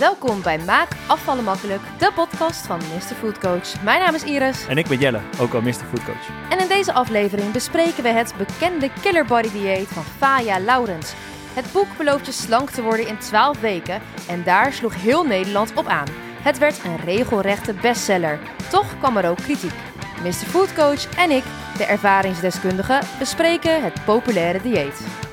Welkom bij Maak Afvallen Makkelijk, de podcast van Mr. Food Coach. Mijn naam is Iris. En ik ben Jelle, ook al Mr. Food Coach. En in deze aflevering bespreken we het bekende Killer Body dieet van Faya Laurens. Het boek belooft je slank te worden in 12 weken en daar sloeg heel Nederland op aan. Het werd een regelrechte bestseller. Toch kwam er ook kritiek. Mr. Food Coach en ik, de ervaringsdeskundige, bespreken het populaire dieet.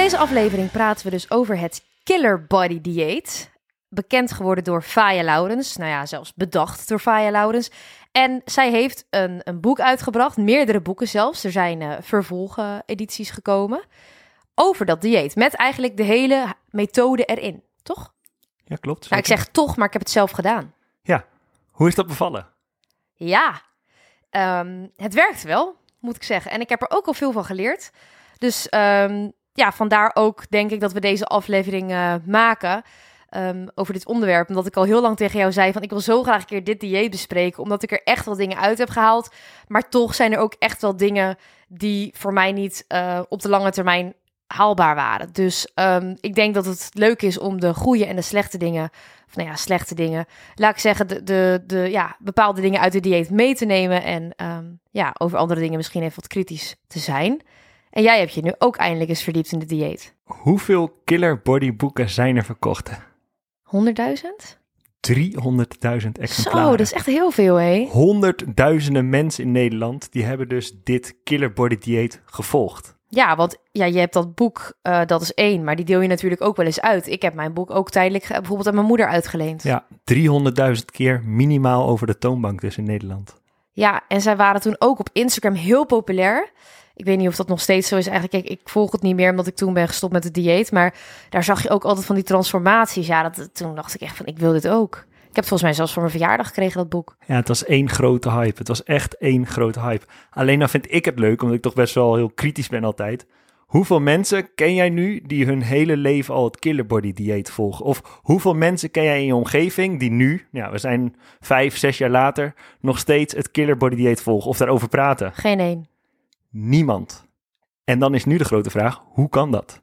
Deze aflevering praten we dus over het Killer Body dieet. Bekend geworden door Faya Laurens. Nou ja, zelfs bedacht door Faya Laurens. En zij heeft een, een boek uitgebracht, meerdere boeken zelfs. Er zijn uh, vervolgedities gekomen over dat dieet. Met eigenlijk de hele methode erin, toch? Ja, klopt. Nou, ik zeg toch, maar ik heb het zelf gedaan. Ja, hoe is dat bevallen? Ja, ehm, het werkt wel, moet ik zeggen. En ik heb er ook al veel van geleerd. Dus um, ja, vandaar ook denk ik dat we deze aflevering uh, maken um, over dit onderwerp. Omdat ik al heel lang tegen jou zei van ik wil zo graag een keer dit dieet bespreken. Omdat ik er echt wel dingen uit heb gehaald. Maar toch zijn er ook echt wel dingen die voor mij niet uh, op de lange termijn haalbaar waren. Dus um, ik denk dat het leuk is om de goede en de slechte dingen, of nou ja, slechte dingen, laat ik zeggen, de, de, de ja, bepaalde dingen uit de dieet mee te nemen en um, ja, over andere dingen misschien even wat kritisch te zijn. En jij hebt je nu ook eindelijk eens verdiept in de dieet. Hoeveel killer body boeken zijn er verkocht? 100.000? 300.000 exemplaren. Zo, dat is echt heel veel, hé. Honderdduizenden mensen in Nederland die hebben dus dit killer body dieet gevolgd. Ja, want ja, je hebt dat boek, uh, dat is één, maar die deel je natuurlijk ook wel eens uit. Ik heb mijn boek ook tijdelijk bijvoorbeeld aan mijn moeder uitgeleend. Ja, 300.000 keer minimaal over de toonbank dus in Nederland. Ja, en zij waren toen ook op Instagram heel populair. Ik weet niet of dat nog steeds zo is. Eigenlijk, ik, volg het niet meer omdat ik toen ben gestopt met het dieet. Maar daar zag je ook altijd van die transformaties. Ja, dat, toen dacht ik echt van, ik wil dit ook. Ik heb het volgens mij zelfs voor mijn verjaardag gekregen, dat boek. Ja, het was één grote hype. Het was echt één grote hype. Alleen dan vind ik het leuk, omdat ik toch best wel heel kritisch ben altijd. Hoeveel mensen ken jij nu die hun hele leven al het killer body dieet volgen? Of hoeveel mensen ken jij in je omgeving die nu, ja, we zijn vijf, zes jaar later, nog steeds het killer body dieet volgen of daarover praten? Geen één. Niemand. En dan is nu de grote vraag, hoe kan dat?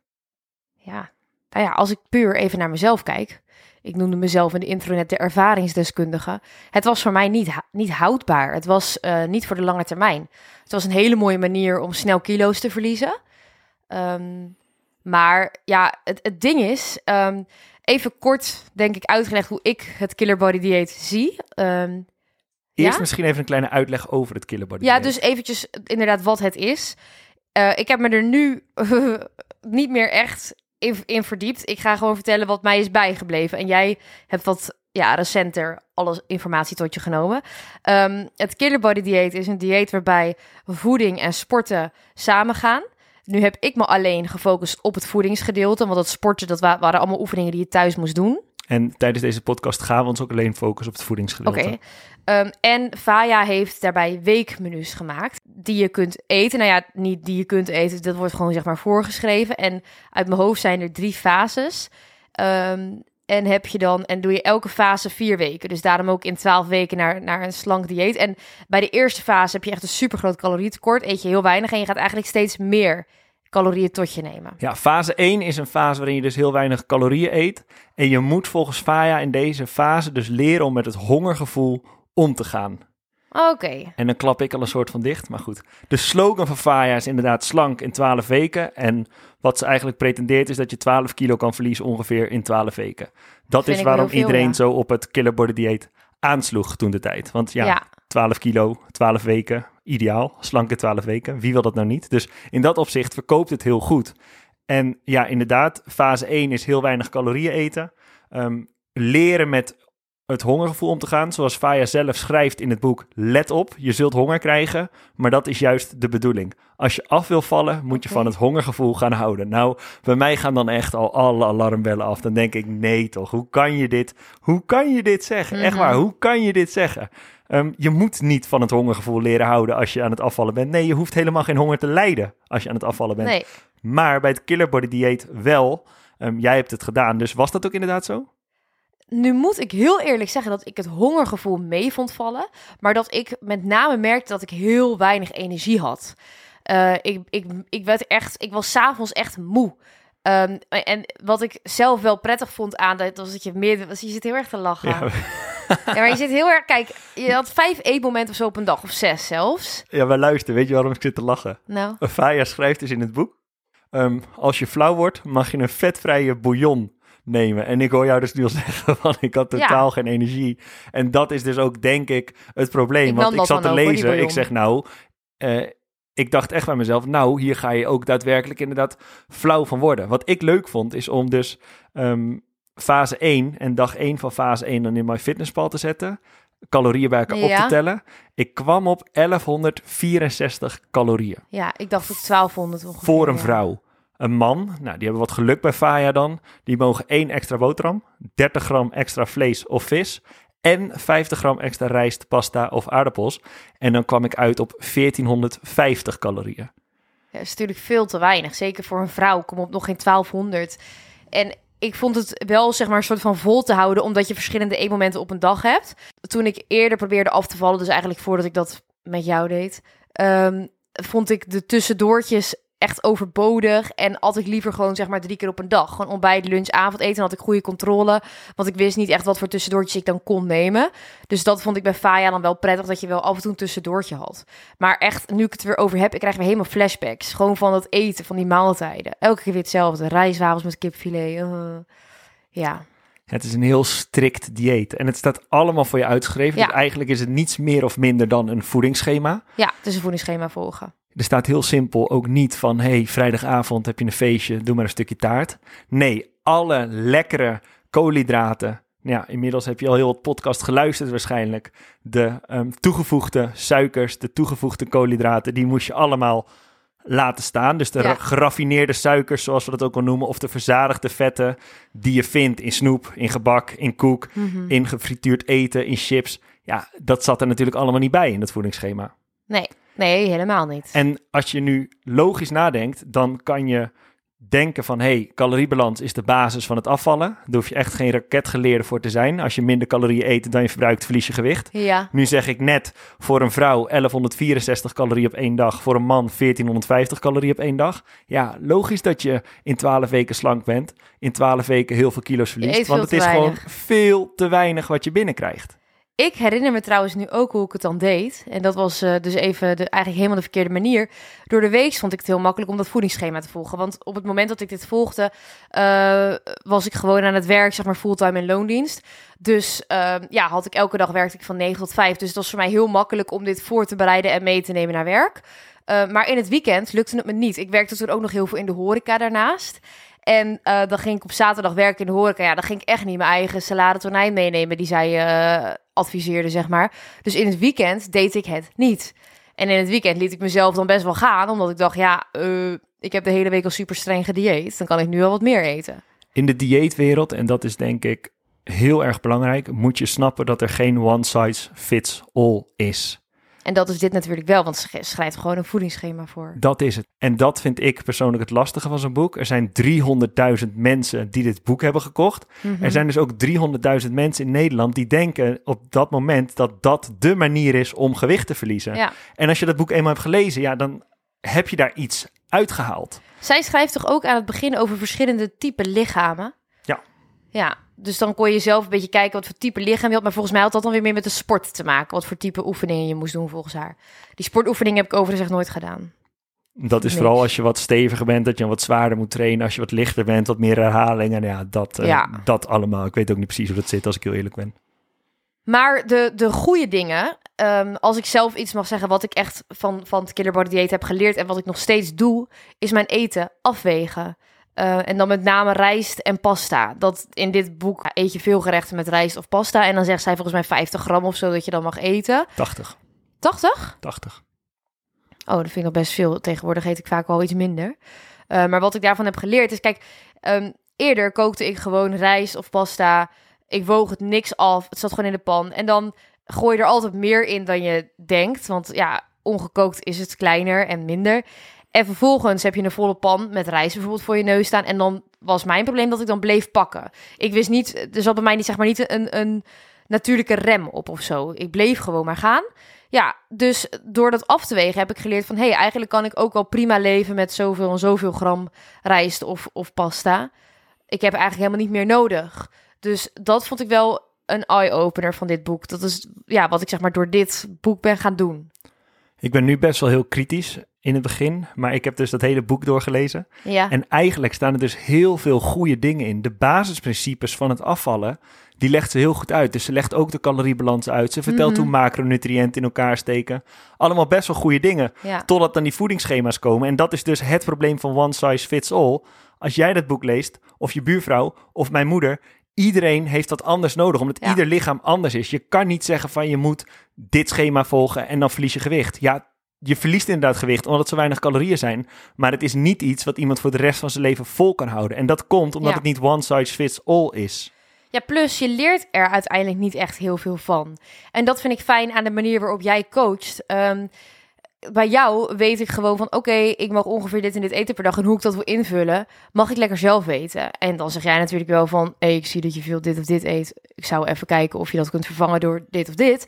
Ja, nou ja, als ik puur even naar mezelf kijk. Ik noemde mezelf in de intronet de ervaringsdeskundige. Het was voor mij niet, niet houdbaar. Het was uh, niet voor de lange termijn. Het was een hele mooie manier om snel kilo's te verliezen. Um, maar ja, het, het ding is, um, even kort denk ik uitgelegd hoe ik het killer body dieet zie. Um, Eerst ja? misschien even een kleine uitleg over het killer body Ja, dieet. dus eventjes inderdaad wat het is. Uh, ik heb me er nu niet meer echt in, in, verdiept. Ik ga gewoon vertellen wat mij is bijgebleven. En jij hebt wat ja, recenter alle informatie tot je genomen. Um, het killer body dieet is een dieet waarbij voeding en sporten samengaan. Nu heb ik me alleen gefocust op het voedingsgedeelte, want dat sporten dat wa waren allemaal oefeningen die je thuis moest doen. En tijdens deze podcast gaan we ons ook alleen focussen op het voedingsgedeelte. Oké. Okay. Um, en Faya heeft daarbij weekmenu's gemaakt die je kunt eten. Nou ja, niet die je kunt eten, dat wordt gewoon zeg maar voorgeschreven. En uit mijn hoofd zijn er drie fases. Um, en heb je dan, en doe je elke fase vier weken. Dus daarom ook in twaalf weken naar, naar een slank dieet. En bij de eerste fase heb je echt een super groot calorietekort. Eet je heel weinig en je gaat eigenlijk steeds meer calorieën tot je nemen. Ja, fase 1 is een fase waarin je dus heel weinig calorieën eet. En je moet volgens Faya in deze fase dus leren om met het hongergevoel om te gaan. Oké. Okay. En dan klap ik al een soort van dicht, maar goed. De slogan van Faya is inderdaad slank in 12 weken. En wat ze eigenlijk pretendeert is dat je 12 kilo kan verliezen ongeveer in 12 weken. Dat Vind is waarom veel, iedereen ja. zo op het killer body dieet aansloeg toen de tijd. Want ja, ja, 12 kilo, 12 weken, ideaal. Slanke 12 weken, wie wil dat nou niet? Dus in dat opzicht verkoopt het heel goed. En ja, inderdaad, fase 1 is heel weinig calorieën eten. Um, leren met het hongergevoel om te gaan. Zoals Faya zelf schrijft in het boek: Let op, je zult honger krijgen. Maar dat is juist de bedoeling. Als je af wil vallen, moet je van het hongergevoel gaan houden. Nou, bij mij gaan dan echt al alle alarmbellen af. Dan denk ik: nee, toch? Hoe kan je dit? Hoe kan je dit zeggen? Echt Mhm. waar, hoe kan je dit zeggen? Um, je moet niet van het hongergevoel leren houden als je aan het afvallen bent. Nee, je hoeft helemaal geen honger te lijden als je aan het afvallen bent. Nee. Maar bij het killer body dieet wel. Um, jij hebt het gedaan, dus was dat ook inderdaad zo? Nu moet ik heel eerlijk zeggen dat ik het hongergevoel mee vond vallen. Maar dat ik met name merkte dat ik heel weinig energie had. Uh, ik, ik, ik werd echt, ik was s'avonds echt moe. Um, en wat ik zelf wel prettig vond aan dat was dat je meer, was, je zit heel erg te lachen. Ja. ja. maar je zit heel erg, kijk, je had vijf eetmomenten of zo op een dag of zes zelfs. Ja, maar luister, weet je waarom ik zit te lachen? Nou. Faya schrijft dus in het boek, um, als je flauw wordt, mag je een vetvrije bouillon nemen. En ik hoor jou dus nu al zeggen van ik had totaal geen energie. En dat is dus ook denk ik het probleem. want ik zat te lezen, ik zeg nou, uh, ik dacht echt bij mezelf, nou, hier ga je ook daadwerkelijk inderdaad flauw van worden. Wat ik leuk vond, is om dus um, fase 1 en dag 1 van fase 1 dan in mijn fitnesspal te zetten. Calorieën bij elkaar op te tellen. Ik kwam op 1164 calorieën. Ja, ik dacht op 1200 ongeveer. Voor een vrouw. Een man, nou, die hebben wat geluk bij Faya dan. Die mogen één extra boterham, 30 gram extra vlees of vis en 50 gram extra rijst, pasta of aardappels. En dan kwam ik uit op 1450 calorieën. Ja, dat is natuurlijk veel te weinig. Zeker voor een vrouw. Kom op nog geen 1200. En ik vond het wel zeg maar een soort van vol te houden, omdat je verschillende eetmomenten op een dag hebt. Toen ik eerder probeerde af te vallen, dus eigenlijk voordat ik dat met jou deed, um, vond ik de tussendoortjes echt overbodig. En at ik liever gewoon zeg maar drie keer op een dag. Gewoon ontbijt, lunch, avondeten. had ik goede controle. Want ik wist niet echt wat voor tussendoortjes ik dan kon nemen. Dus dat vond ik bij Faya dan wel prettig. Dat je wel af en toe een tussendoortje had. Maar echt, nu ik het weer over heb, ik krijg weer helemaal flashbacks. Gewoon van het eten, van die maaltijden. Elke keer weer hetzelfde. Rijstwafels met kipfilet. Uh, ja. Het is een heel strikt dieet. En het staat allemaal voor je uitgeschreven. Ja. Dus eigenlijk is het niets meer of minder dan een voedingsschema. Ja, het is een voedingsschema volgen. Er staat heel simpel ook niet van, hey, vrijdagavond heb je een feestje, doe maar een stukje taart. Nee, alle lekkere koolhydraten. Ja, inmiddels heb je al heel wat podcast geluisterd waarschijnlijk. De um, toegevoegde suikers, de toegevoegde koolhydraten, die moest je allemaal laten staan. Dus de geraffineerde suikers, zoals we dat ook al noemen, of de verzadigde vetten die je vindt in snoep, in gebak, in koek, mhm. in gefrituurd eten, in chips. Ja, dat zat er natuurlijk allemaal niet bij in het voedingsschema. Nee. Nee, helemaal niet. En als je nu logisch nadenkt, dan kan je denken van... hey, caloriebalans is de basis van het afvallen. Daar hoef je echt geen raketgeleerde voor te zijn. Als je minder calorieën eet dan je verbruikt, verlies je gewicht. Ja. Nu zeg ik net, voor een vrouw 1164 calorieën op één dag. Voor een man 1450 calorieën op één dag. Ja, logisch dat je in 12 weken slank bent. In 12 weken heel veel kilo's verliest. Want het is gewoon veel te weinig wat je binnenkrijgt. Ik herinner me trouwens nu ook hoe ik het dan deed. En dat was uh, dus even de, eigenlijk helemaal de verkeerde manier. Door de week vond ik het heel makkelijk om dat voedingsschema te volgen. Want op het moment dat ik dit volgde, uh, was ik gewoon aan het werk, zeg maar fulltime in loondienst. Dus uh, ja, had ik elke dag werkte ik van 9 tot 5. Dus het was voor mij heel makkelijk om dit voor te bereiden en mee te nemen naar werk. maar in het weekend lukte het me niet. Ik werkte toen ook nog heel veel in de horeca daarnaast. En uh, dan ging ik op zaterdag werken in de horeca. Ja, dan ging ik echt niet mijn eigen salade meenemen die zij uh, adviseerde, zeg maar. Dus in het weekend deed ik het niet. En in het weekend liet ik mezelf dan best wel gaan, omdat ik dacht, ja, uh, ik heb de hele week al super streng gedieet. Dan kan ik nu wel wat meer eten. In de dieetwereld, en dat is denk ik heel erg belangrijk, moet je snappen dat er geen one size fits all is. En dat is dit natuurlijk wel, want ze schrijft gewoon een voedingsschema voor. Dat is het. En dat vind ik persoonlijk het lastige van zo'n boek. Er zijn 300.000 mensen die dit boek hebben gekocht. Mhm. Er zijn dus ook 300.000 mensen in Nederland die denken op dat moment dat dat de manier is om gewicht te verliezen. Ja. En als je dat boek eenmaal hebt gelezen, ja, dan heb je daar iets uitgehaald. Zij schrijft toch ook aan het begin over verschillende typen lichamen? Ja. Dus dan kon je zelf een beetje kijken wat voor type lichaam je had. Maar volgens mij had dat dan weer meer met de sport te maken. Wat voor type oefeningen je moest doen volgens haar. Die sportoefeningen heb ik overigens nooit gedaan. Dat is vooral als je wat steviger bent, dat je wat zwaarder moet trainen. Als je wat lichter bent, wat meer herhalingen. Ja, dat, uh, ja. dat allemaal. Ik weet ook niet precies hoe dat zit, als ik heel eerlijk ben. Maar de, de goede dingen, um, als ik zelf iets mag zeggen wat ik echt van, van het Killer Body Dieet heb geleerd en wat ik nog steeds doe, is mijn eten afwegen. Uh, en dan met name rijst en pasta. Dat in dit boek eet je veel gerechten met rijst of pasta. En dan zegt zij volgens mij 50 gram of zo dat je dan mag eten. 80. 80? 80. Oh, dat vind ik al best veel. Tegenwoordig eet ik vaak wel iets minder. Uh, maar wat ik daarvan heb geleerd is, kijk, um, eerder kookte ik gewoon rijst of pasta. Ik woog het niks af. Het zat gewoon in de pan. En dan gooi je er altijd meer in dan je denkt. Want ja, ongekookt is het kleiner en minder. En vervolgens heb je een volle pan met rijst bijvoorbeeld voor je neus staan. En dan was mijn probleem dat ik dan bleef pakken. Ik wist niet, er zat bij mij niet, zeg maar, niet een, een natuurlijke rem op of zo. Ik bleef gewoon maar gaan. Ja, dus door dat af te wegen heb ik geleerd van... hé, hey, eigenlijk kan ik ook wel prima leven met zoveel en zoveel gram rijst of, of pasta. Ik heb eigenlijk helemaal niet meer nodig. Dus dat vond ik wel een eye-opener van dit boek. Dat is ja, wat ik zeg maar door dit boek ben gaan doen. Ik ben nu best wel heel kritisch in het begin, maar ik heb dus dat hele boek doorgelezen. Ja. En eigenlijk staan er dus heel veel goede dingen in. De basisprincipes van het afvallen, die legt ze heel goed uit. Dus ze legt ook de caloriebalans uit. Ze vertelt Mhm. hoe macronutriënten in elkaar steken. Allemaal best wel goede dingen. Ja. Totdat dan die voedingsschema's komen. En dat is dus het probleem van one size fits all. Als jij dat boek leest, of je buurvrouw, of mijn moeder... Iedereen heeft dat anders nodig, omdat Ja. ieder lichaam anders is. Je kan niet zeggen van je moet dit schema volgen en dan verlies je gewicht. Ja, je verliest inderdaad gewicht omdat zo weinig calorieën zijn. Maar het is niet iets wat iemand voor de rest van zijn leven vol kan houden. En dat komt omdat Ja. het niet one size fits all is. Ja, plus je leert er uiteindelijk niet echt heel veel van. En dat vind ik fijn aan de manier waarop jij coacht. Ehm, bij jou weet ik gewoon van, oké, ik mag ongeveer dit en dit eten per dag. En hoe ik dat wil invullen, mag ik lekker zelf weten. En dan zeg jij natuurlijk wel van, hey, ik zie dat je veel dit of dit eet. Ik zou even kijken of je dat kunt vervangen door dit of dit.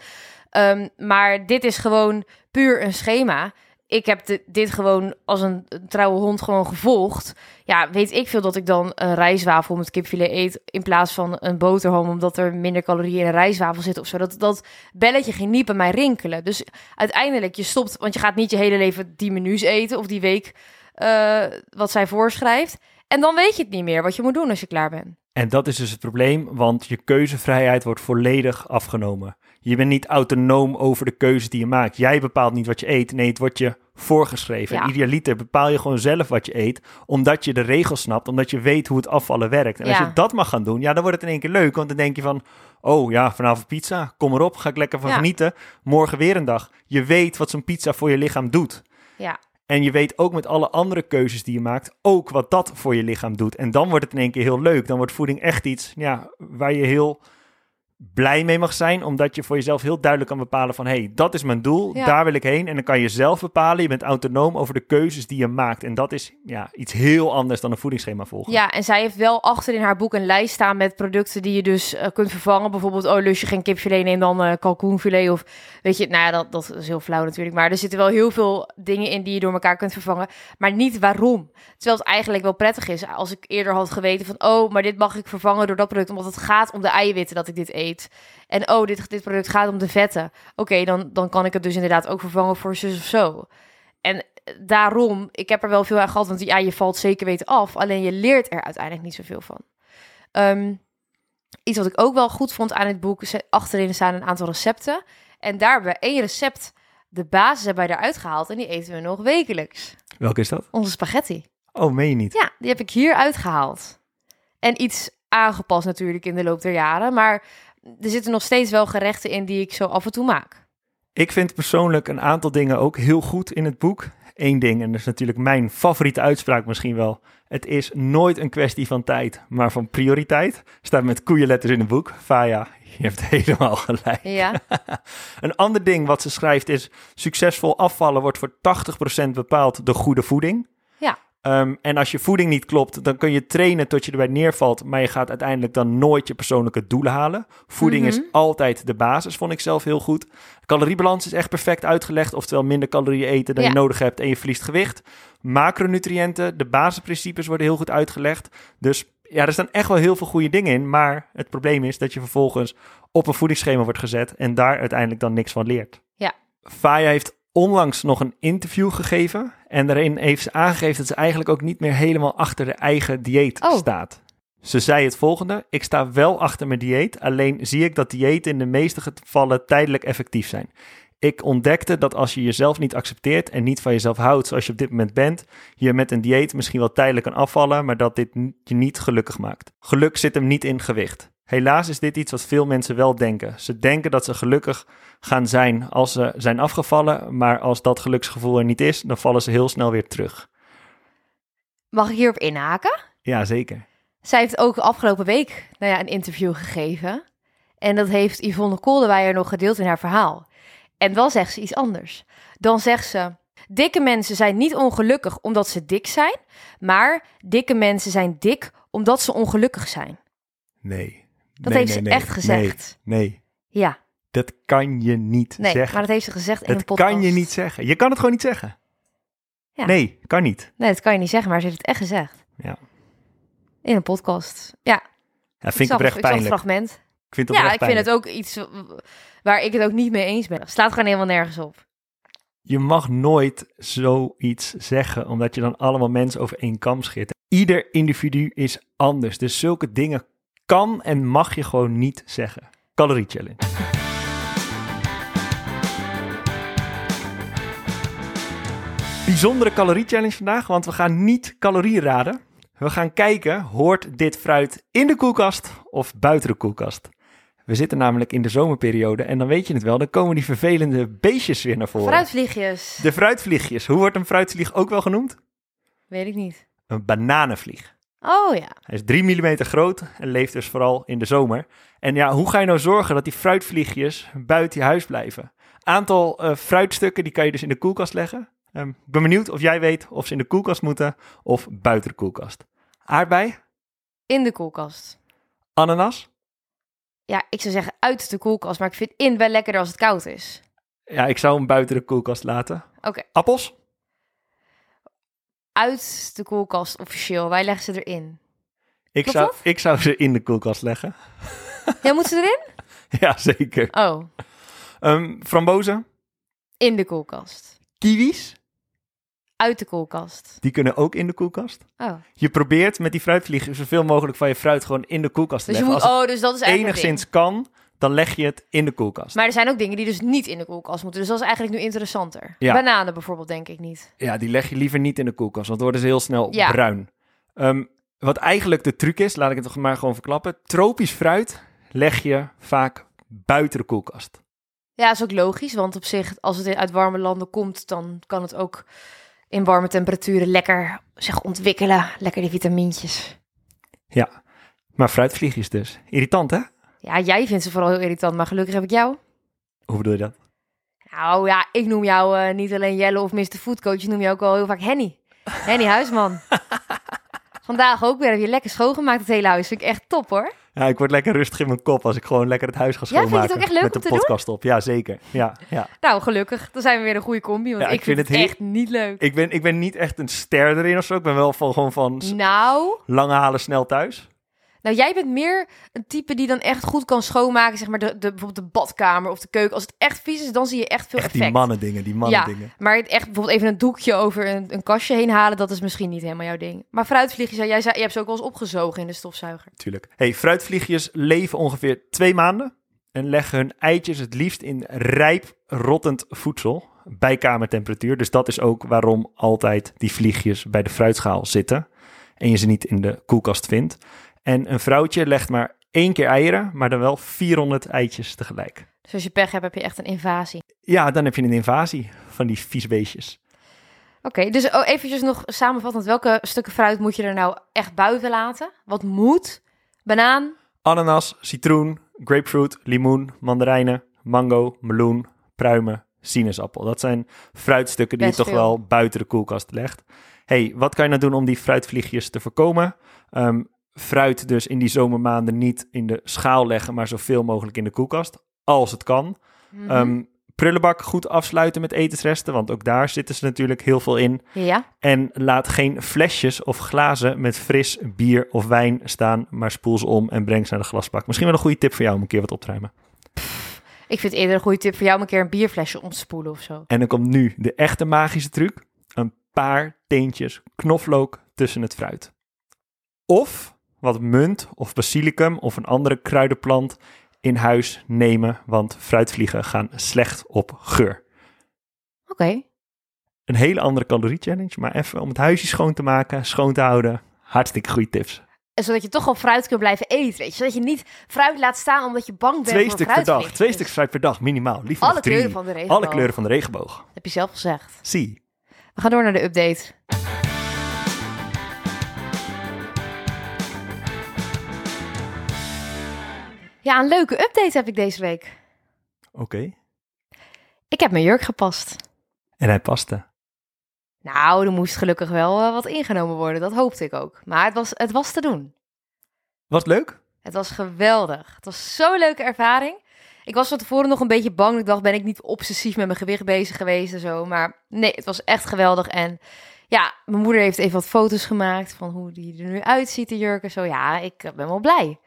Ehm, maar dit is gewoon puur een schema. Ik heb di- dit gewoon als een, een trouwe hond gewoon gevolgd. Ja, weet ik veel dat ik dan een rijstwafel met kipfilet eet in plaats van een boterham, omdat er minder calorieën in een rijstwafel zitten of zo. Dat, dat belletje ging niet bij mij rinkelen. Dus uiteindelijk, je stopt, want je gaat niet je hele leven die menus eten of die week eh, wat zij voorschrijft. En dan weet je het niet meer wat je moet doen als je klaar bent. En dat is dus het probleem, want je keuzevrijheid wordt volledig afgenomen. Je bent niet autonoom over de keuzes die je maakt. Jij bepaalt niet wat je eet. Nee, het wordt je voorgeschreven. Ja. En idealiter bepaal je gewoon zelf wat je eet, omdat je de regels snapt, omdat je weet hoe het afvallen werkt. En als je dat mag gaan doen, ja, dan wordt het in één keer leuk, want dan denk je van, oh ja, vanavond pizza, kom erop, ga ik lekker van Ja. genieten. Morgen weer een dag. Je weet wat zo'n pizza voor je lichaam doet. Ja, En je weet ook met alle andere keuzes die je maakt, ook wat dat voor je lichaam doet. En dan wordt het in één keer heel leuk. Dan wordt voeding echt iets ja, waar je heel blij mee mag zijn, omdat je voor jezelf heel duidelijk kan bepalen van, hé, hey, dat is mijn doel, Ja. daar wil ik heen. En dan kan je zelf bepalen, je bent autonoom over de keuzes die je maakt. En dat is ja, iets heel anders dan een voedingsschema volgen. Ja, en zij heeft wel achter in haar boek een lijst staan met producten die je dus eh, kunt vervangen. Bijvoorbeeld, oh, lust je geen kipfilet, neem dan eh kalkoenfilet. Of weet je, nou ja, dat, dat is heel flauw natuurlijk. Maar er zitten wel heel veel dingen in die je door elkaar kunt vervangen. Maar niet waarom. Terwijl het eigenlijk wel prettig is als ik eerder had geweten van, oh, maar dit mag ik vervangen door dat product. Omdat het gaat om de eiwitten dat ik dit eet. En oh, dit, dit product gaat om de vetten. Oké, dan, dan kan ik het dus inderdaad ook vervangen voor zus of zo. En daarom, ik heb er wel veel aan gehad, want ja, je valt zeker weten af. Alleen je leert er uiteindelijk niet zoveel van. Ehm, iets wat ik ook wel goed vond aan het boek, achterin staan een aantal recepten. En daar hebben we één recept, de basis hebben wij eruit gehaald en die eten we nog wekelijks. Welke is dat? Onze spaghetti. Oh, meen je niet? Ja, die heb ik hier uitgehaald. En iets aangepast natuurlijk in de loop der jaren, maar er zitten nog steeds wel gerechten in die ik zo af en toe maak. Ik vind persoonlijk een aantal dingen ook heel goed in het boek. Eén ding, en dat is natuurlijk mijn favoriete uitspraak misschien wel. Het is nooit een kwestie van tijd, maar van prioriteit. Staat met koeienletters in het boek. Faya, je hebt helemaal gelijk. Ja, Een ander ding wat ze schrijft is... succesvol afvallen wordt voor 80% bepaald door goede voeding. Ehm, en als je voeding niet klopt, dan kun je trainen tot je erbij neervalt... maar je gaat uiteindelijk dan nooit je persoonlijke doelen halen. Voeding is Mhm. altijd de basis, vond ik zelf heel goed. Caloriebalans is echt perfect uitgelegd. Oftewel minder calorieën eten dan Ja. je nodig hebt en je verliest gewicht. Macronutriënten, de basisprincipes worden heel goed uitgelegd. Dus ja, er staan echt wel heel veel goede dingen in. Maar het probleem is dat je vervolgens op een voedingsschema wordt gezet en daar uiteindelijk dan niks van leert. Ja. Faya heeft onlangs nog een interview gegeven. En daarin heeft ze aangegeven dat ze eigenlijk ook niet meer helemaal achter de eigen dieet Oh. staat. Ze zei het volgende: Ik sta wel achter mijn dieet, alleen zie ik dat diëten in de meeste gevallen tijdelijk effectief zijn. Ik ontdekte dat als je jezelf niet accepteert en niet van jezelf houdt zoals je op dit moment bent, je met een dieet misschien wel tijdelijk kan afvallen, maar dat dit je niet gelukkig maakt. Geluk zit hem niet in gewicht. Helaas is dit iets wat veel mensen wel denken. Ze denken dat ze gelukkig gaan zijn als ze zijn afgevallen, maar als dat geluksgevoel er niet is, dan vallen ze heel snel weer terug. mag ik hierop inhaken? Ja, zeker. Zij heeft ook afgelopen week nou ja, een interview gegeven. En dat heeft Yvonne Koldewijer nog gedeeld in haar verhaal. En dan zegt ze iets anders. Dan zegt ze: Dikke mensen zijn niet ongelukkig omdat ze dik zijn, maar dikke mensen zijn dik omdat ze ongelukkig zijn. Nee. Dat Nee, heeft nee, ze echt gezegd. Nee. Ja, Dat kan je niet nee, zeggen. maar dat heeft ze gezegd in dat een podcast. kan je niet zeggen. Je kan het gewoon niet zeggen. Ja. Nee, kan niet. Nee, dat kan je niet zeggen, maar ze heeft het echt gezegd. Ja. In een podcast. Ja, Ja, vind ik oprecht ik het pijnlijk. fragment. Ik vind het Ja, ik vind het ook iets waar ik het ook niet mee eens ben. Slaat gewoon helemaal nergens op. Je mag nooit zoiets zeggen, omdat je dan allemaal mensen over één kam scheert. Ieder individu is anders, dus zulke dingen kan en mag je gewoon niet zeggen. Calorie challenge. Bijzondere calorie challenge vandaag, want we gaan niet calorieën raden. We gaan kijken, hoort dit fruit in de koelkast of buiten de koelkast? We zitten namelijk in de zomerperiode en dan weet je het wel, dan komen die vervelende beestjes weer naar voren. Fruitvliegjes. De fruitvliegjes. Hoe wordt een fruitvlieg ook wel genoemd? Weet ik niet. Een bananenvlieg. Oh ja. Hij is 3 mm groot en leeft dus vooral in de zomer. En ja, hoe ga je nou zorgen dat die fruitvliegjes buiten je huis blijven? Aantal eh, fruitstukken die kan je dus in de koelkast leggen. Ehm, ik ben benieuwd of jij weet of ze in de koelkast moeten of buiten de koelkast. Aardbei, In de koelkast. ananas. Ja, ik zou zeggen uit de koelkast, maar ik vind in wel lekkerder als het koud is. Ja, ik zou hem buiten de koelkast laten. Oké, Appels. Uit de koelkast officieel. Wij leggen ze erin. Ik Klopt zou, dat? ik zou ze in de koelkast leggen. Ja, moet ze erin? ja, zeker. Oh, Ehm, frambozen. in de koelkast. Kiwis. Uit de koelkast. Die kunnen ook in de koelkast. Oh, Je probeert met die fruitvlieg zoveel mogelijk van je fruit gewoon in de koelkast te dus je leggen. moet, Als oh, dus dat is eigenlijk enigszins kan, dan leg je het in de koelkast. Maar er zijn ook dingen die dus niet in de koelkast moeten. Dus dat is eigenlijk nu interessanter. Ja. Bananen bijvoorbeeld, denk ik niet. Ja, die leg je liever niet in de koelkast, want dan worden ze heel snel Ja. bruin. Ehm, wat eigenlijk de truc is, laat ik het toch maar gewoon verklappen. Tropisch fruit leg je vaak buiten de koelkast. Ja, is ook logisch, want op zich, als het uit warme landen komt, dan kan het ook in warme temperaturen lekker zich ontwikkelen. Lekker die vitamintjes. Ja, maar fruitvliegjes dus. Irritant, hè? Ja, jij vindt ze vooral heel irritant, maar gelukkig heb ik jou. Hoe bedoel je dat? Nou ja, ik noem jou eh, niet alleen Jelle of Mr. Foodcoach, ik noem jou ook wel heel vaak Henny. Henny Huisman. Vandaag ook weer heb je lekker schoongemaakt het hele huis. Vind ik echt top hoor. Ja, ik word lekker rustig in mijn kop als ik gewoon lekker het huis ga Ja, vind je het schoonmaken. ook echt leuk met de doen? podcast op. Ja, zeker. Ja, ja. Nou, gelukkig. Dan zijn we weer een goede combi, want Ja, ik, vind, het, heel- echt niet leuk. Ik ben, ik ben niet echt een ster erin of zo. Ik ben wel van, gewoon van Nou, lange halen snel thuis. Nou, jij bent meer een type die dan echt goed kan schoonmaken, zeg maar de, de, bijvoorbeeld de badkamer of de keuken. Als het echt vies is, dan zie je echt veel Echt effect. die mannen dingen, die mannen dingen. Maar het echt bijvoorbeeld even een doekje over een, een kastje heen halen, dat is misschien niet helemaal jouw ding. Maar fruitvliegjes, ja, jij zei, je hebt ze ook wel eens opgezogen in de stofzuiger. Tuurlijk. Hey, fruitvliegjes leven ongeveer twee maanden en leggen hun eitjes het liefst in rijp rottend voedsel bij kamertemperatuur. Dus dat is ook waarom altijd die vliegjes bij de fruitschaal zitten en je ze niet in de koelkast vindt. En een vrouwtje legt maar één keer eieren, maar dan wel 400 eitjes tegelijk. Dus als je pech hebt, heb je echt een invasie. Ja, dan heb je een invasie van die vies beestjes. Oké, dus oh, eventjes nog samenvattend. Welke stukken fruit moet je er nou echt buiten laten? Wat moet? Banaan? Ananas, citroen, grapefruit, limoen, mandarijnen, mango, meloen, pruimen, sinaasappel. Dat zijn fruitstukken die Best je toch veel. wel buiten de koelkast legt. hey, wat kan je nou doen om die fruitvliegjes te voorkomen? Ehm, fruit dus in die zomermaanden niet in de schaal leggen, maar zoveel mogelijk in de koelkast, als het kan. Mhm. Ehm, prullenbak goed afsluiten met etensresten, want ook daar zitten ze natuurlijk heel veel in. ja, En laat geen flesjes of glazen met fris bier of wijn staan, maar spoel ze om en breng ze naar de glasbak. Misschien wel een goede tip voor jou om een keer wat op te ruimen. ik vind het eerder een goede tip voor jou om een keer een bierflesje om te spoelen of zo. En dan komt nu de echte magische truc: een paar teentjes knoflook tussen het fruit. Of wat munt of basilicum of een andere kruidenplant in huis nemen, want fruitvliegen gaan slecht op geur. Oké, Een hele andere calorie challenge, maar even om het huisje schoon te maken, schoon te houden. Hartstikke goede tips. En zodat je toch wel fruit kunt blijven eten, weet je. Zodat je niet fruit laat staan omdat je bang bent Twee voor stuk per dag. Twee stuks fruit per dag, minimaal. Liever Alle drie. kleuren van de regenboog. Alle kleuren van de regenboog. Heb je zelf gezegd. Zie. We gaan door naar de update. Ja, een leuke update heb ik deze week. Oké. Ik heb mijn jurk gepast. En hij paste. Nou, er moest gelukkig wel eh, wat ingenomen worden. Dat hoopte ik ook. Maar het was, het was te doen. Was leuk? Het was geweldig. Het was zo'n leuke ervaring. Ik was van tevoren nog een beetje bang. Ik dacht, ben ik niet obsessief met mijn gewicht bezig geweest en zo. Maar nee, het was echt geweldig. En ja, mijn moeder heeft even wat foto's gemaakt van hoe die er nu uitziet, de jurken. Zo ja, ik ben wel blij.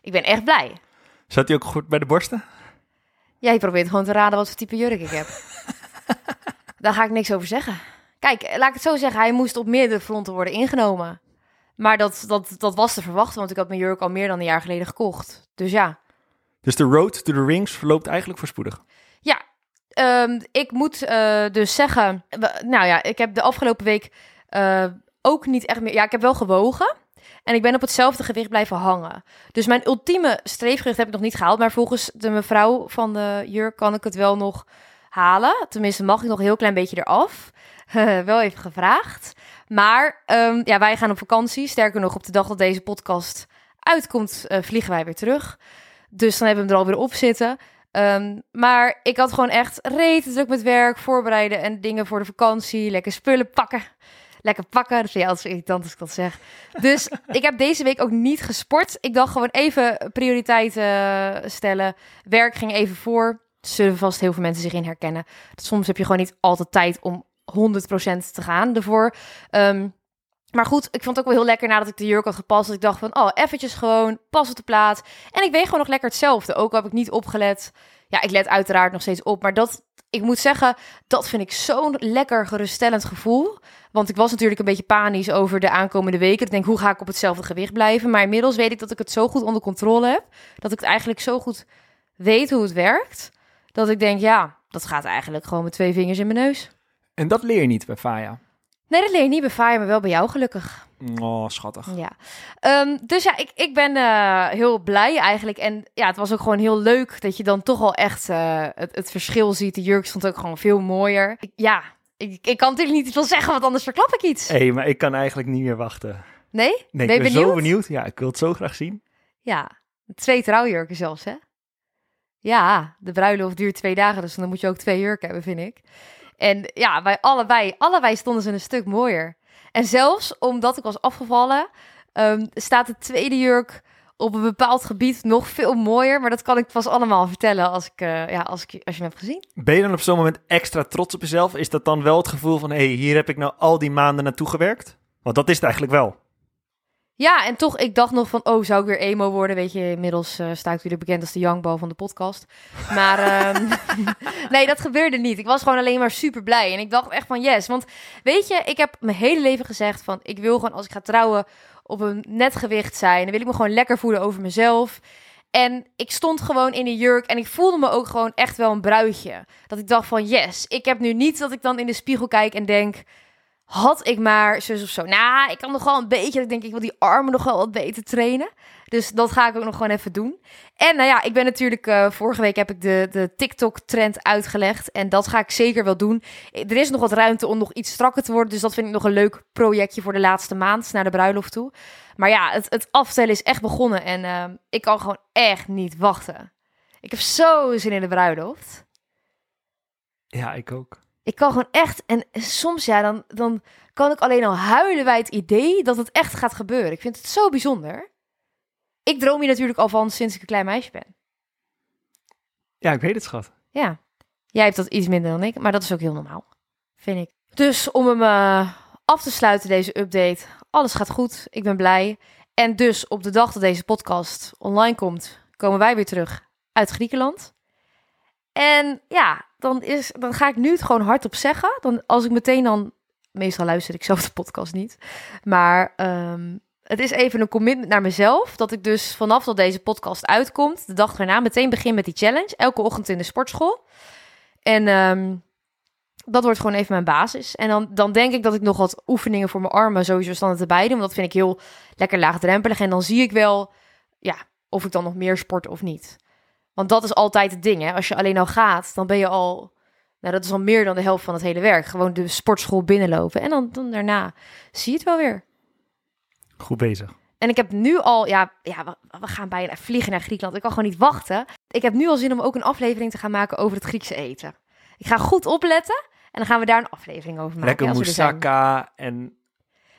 Ik ben echt blij. Zat hij ook goed bij de borsten? Ja, je probeert gewoon te raden wat voor type jurk ik heb. Daar ga ik niks over zeggen. Kijk, laat ik het zo zeggen. Hij moest op meerdere fronten worden ingenomen. Maar dat, dat, dat was te verwachten, want ik had mijn jurk al meer dan een jaar geleden gekocht. Dus ja. Dus de road to the rings verloopt eigenlijk voorspoedig? Ja, um, ik moet uh, dus zeggen... Nou ja, ik heb de afgelopen week uh, ook niet echt meer... Ja, ik heb wel gewogen. En ik ben op hetzelfde gewicht blijven hangen. Dus mijn ultieme streefgewicht heb ik nog niet gehaald. Maar volgens de mevrouw van de jurk kan ik het wel nog halen. Tenminste, mag ik nog een heel klein beetje eraf. wel even gevraagd. Maar um, ja, wij gaan op vakantie. Sterker nog, op de dag dat deze podcast uitkomt, uh, vliegen wij weer terug. Dus dan hebben we hem er alweer op zitten. Um, maar ik had gewoon echt reten druk met werk, voorbereiden en dingen voor de vakantie. Lekker spullen pakken. Lekker pakken. Dat vind je altijd irritant als ik dat zeg. Dus ik heb deze week ook niet gesport. Ik dacht gewoon even prioriteiten uh, stellen. Werk ging even voor. Zullen vast heel veel mensen zich in herkennen. Soms heb je gewoon niet altijd tijd om 100% te gaan ervoor. Um, maar goed, ik vond het ook wel heel lekker nadat ik de jurk had gepast. Dat ik dacht van, oh, eventjes gewoon, pas op de plaat. En ik weeg gewoon nog lekker hetzelfde. Ook heb ik niet opgelet. Ja, ik let uiteraard nog steeds op. Maar dat, ik moet zeggen, dat vind ik zo'n lekker geruststellend gevoel. Want ik was natuurlijk een beetje panisch over de aankomende weken. Ik denk, hoe ga ik op hetzelfde gewicht blijven? Maar inmiddels weet ik dat ik het zo goed onder controle heb. Dat ik het eigenlijk zo goed weet hoe het werkt. Dat ik denk, ja, dat gaat eigenlijk gewoon met twee vingers in mijn neus. En dat leer je niet bij Faya? Nee, dat leer je niet bij Faya, maar wel bij jou gelukkig. Oh, schattig. Ja. Um, dus ja, ik, ik ben uh, heel blij eigenlijk. En ja, het was ook gewoon heel leuk dat je dan toch al echt uh, het, het verschil ziet. De jurk stond ook gewoon veel mooier. Ik, ja, ik, ik kan natuurlijk niet veel zeggen, want anders verklap ik iets. Hé, hey, maar ik kan eigenlijk niet meer wachten. Nee? Nee, ben ik ben benieuwd? zo benieuwd. Ja, ik wil het zo graag zien. Ja, twee trouwjurken zelfs, hè? Ja, de bruiloft duurt twee dagen, dus dan moet je ook twee jurken hebben, vind ik. En ja, bij allebei, allebei stonden ze een stuk mooier. En zelfs omdat ik was afgevallen, um, staat de tweede jurk op een bepaald gebied nog veel mooier. Maar dat kan ik pas allemaal vertellen als, ik, uh, ja, als, ik, als je me hebt gezien. Ben je dan op zo'n moment extra trots op jezelf? Is dat dan wel het gevoel van, hé, hey, hier heb ik nou al die maanden naartoe gewerkt? Want dat is het eigenlijk wel. Ja, en toch, ik dacht nog van, oh, zou ik weer emo worden? Weet je, inmiddels uh, sta ik bekend als de youngbo van de podcast. Maar um, nee, dat gebeurde niet. Ik was gewoon alleen maar super blij. En ik dacht echt van, yes. Want weet je, ik heb mijn hele leven gezegd van, ik wil gewoon als ik ga trouwen op een net gewicht zijn. Dan wil ik me gewoon lekker voelen over mezelf. En ik stond gewoon in een jurk en ik voelde me ook gewoon echt wel een bruidje. Dat ik dacht van, yes, ik heb nu niet dat ik dan in de spiegel kijk en denk had ik maar zus of zo. Nou, ik kan nog wel een beetje. Ik denk, ik wil die armen nog wel wat beter trainen. Dus dat ga ik ook nog gewoon even doen. En nou ja, ik ben natuurlijk. Uh, vorige week heb ik de, de TikTok-trend uitgelegd. En dat ga ik zeker wel doen. Er is nog wat ruimte om nog iets strakker te worden. Dus dat vind ik nog een leuk projectje voor de laatste maand naar de bruiloft toe. Maar ja, het, het aftellen is echt begonnen. En uh, ik kan gewoon echt niet wachten. Ik heb zo zin in de bruiloft. Ja, ik ook. Ik kan gewoon echt, en soms ja, dan, dan kan ik alleen al huilen bij het idee dat het echt gaat gebeuren. Ik vind het zo bijzonder. Ik droom hier natuurlijk al van sinds ik een klein meisje ben. Ja, ik weet het, schat. Ja, jij hebt dat iets minder dan ik, maar dat is ook heel normaal, vind ik. Dus om hem uh, af te sluiten, deze update. Alles gaat goed, ik ben blij. En dus op de dag dat deze podcast online komt, komen wij weer terug uit Griekenland. En ja, dan, is, dan ga ik nu het gewoon hardop zeggen. Dan, als ik meteen dan... Meestal luister ik zelf de podcast niet. Maar um, het is even een commitment naar mezelf. Dat ik dus vanaf dat deze podcast uitkomt... de dag daarna meteen begin met die challenge. Elke ochtend in de sportschool. En um, dat wordt gewoon even mijn basis. En dan, dan denk ik dat ik nog wat oefeningen voor mijn armen sowieso standaard erbij doen. Want dat vind ik heel lekker laagdrempelig. En dan zie ik wel ja, of ik dan nog meer sport of niet. Want dat is altijd het ding, hè. Als je alleen al gaat, dan ben je al... Nou, dat is al meer dan de helft van het hele werk. Gewoon de sportschool binnenlopen. En dan, dan daarna zie je het wel weer. Goed bezig. En ik heb nu al... Ja, ja we, we gaan bijna vliegen naar Griekenland. Ik kan gewoon niet wachten. Ik heb nu al zin om ook een aflevering te gaan maken over het Griekse eten. Ik ga goed opletten. En dan gaan we daar een aflevering over maken. Lekker moussaka en...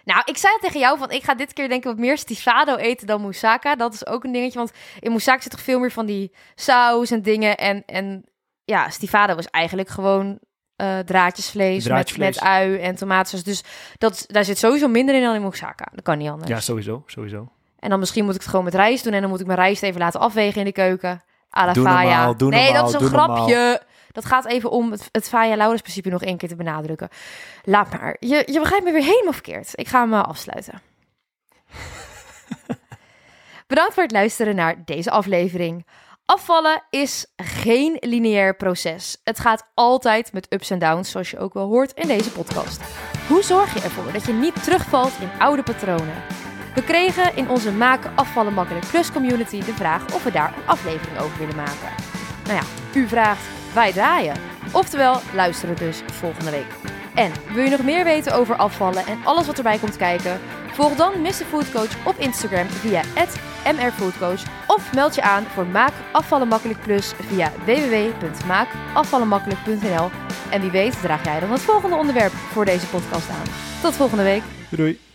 Nou, ik zei tegen jou van ik ga dit keer denk ik wat meer stivado eten dan moussaka. Dat is ook een dingetje, want in moussaka zit toch veel meer van die saus en dingen. En, en ja, stivado was eigenlijk gewoon uh, draadjesvlees, draadjesvlees, Met, met ui en tomatensaus. Dus dat, daar zit sowieso minder in dan in moussaka. Dat kan niet anders. Ja, sowieso, sowieso. En dan misschien moet ik het gewoon met rijst doen en dan moet ik mijn rijst even laten afwegen in de keuken. A la Faya. nee, dat is een grapje. Dat gaat even om het, het Faya Laurens principe nog één keer te benadrukken. Laat maar. Je, je begrijpt me weer helemaal verkeerd. Ik ga hem uh, afsluiten. Bedankt voor het luisteren naar deze aflevering. Afvallen is geen lineair proces. Het gaat altijd met ups en downs, zoals je ook wel hoort in deze podcast. Hoe zorg je ervoor dat je niet terugvalt in oude patronen? We kregen in onze Maken Afvallen Makkelijk Plus community de vraag of we daar een aflevering over willen maken. Nou ja, u vraagt, wij draaien. Oftewel, luisteren dus volgende week. En wil je nog meer weten over afvallen en alles wat erbij komt kijken? Volg dan Mr. Food Coach op Instagram via mrfoodcoach of meld je aan voor Maak Afvallen Makkelijk Plus via www.maakafvallenmakkelijk.nl. En wie weet draag jij dan het volgende onderwerp voor deze podcast aan. Tot volgende week. Doei.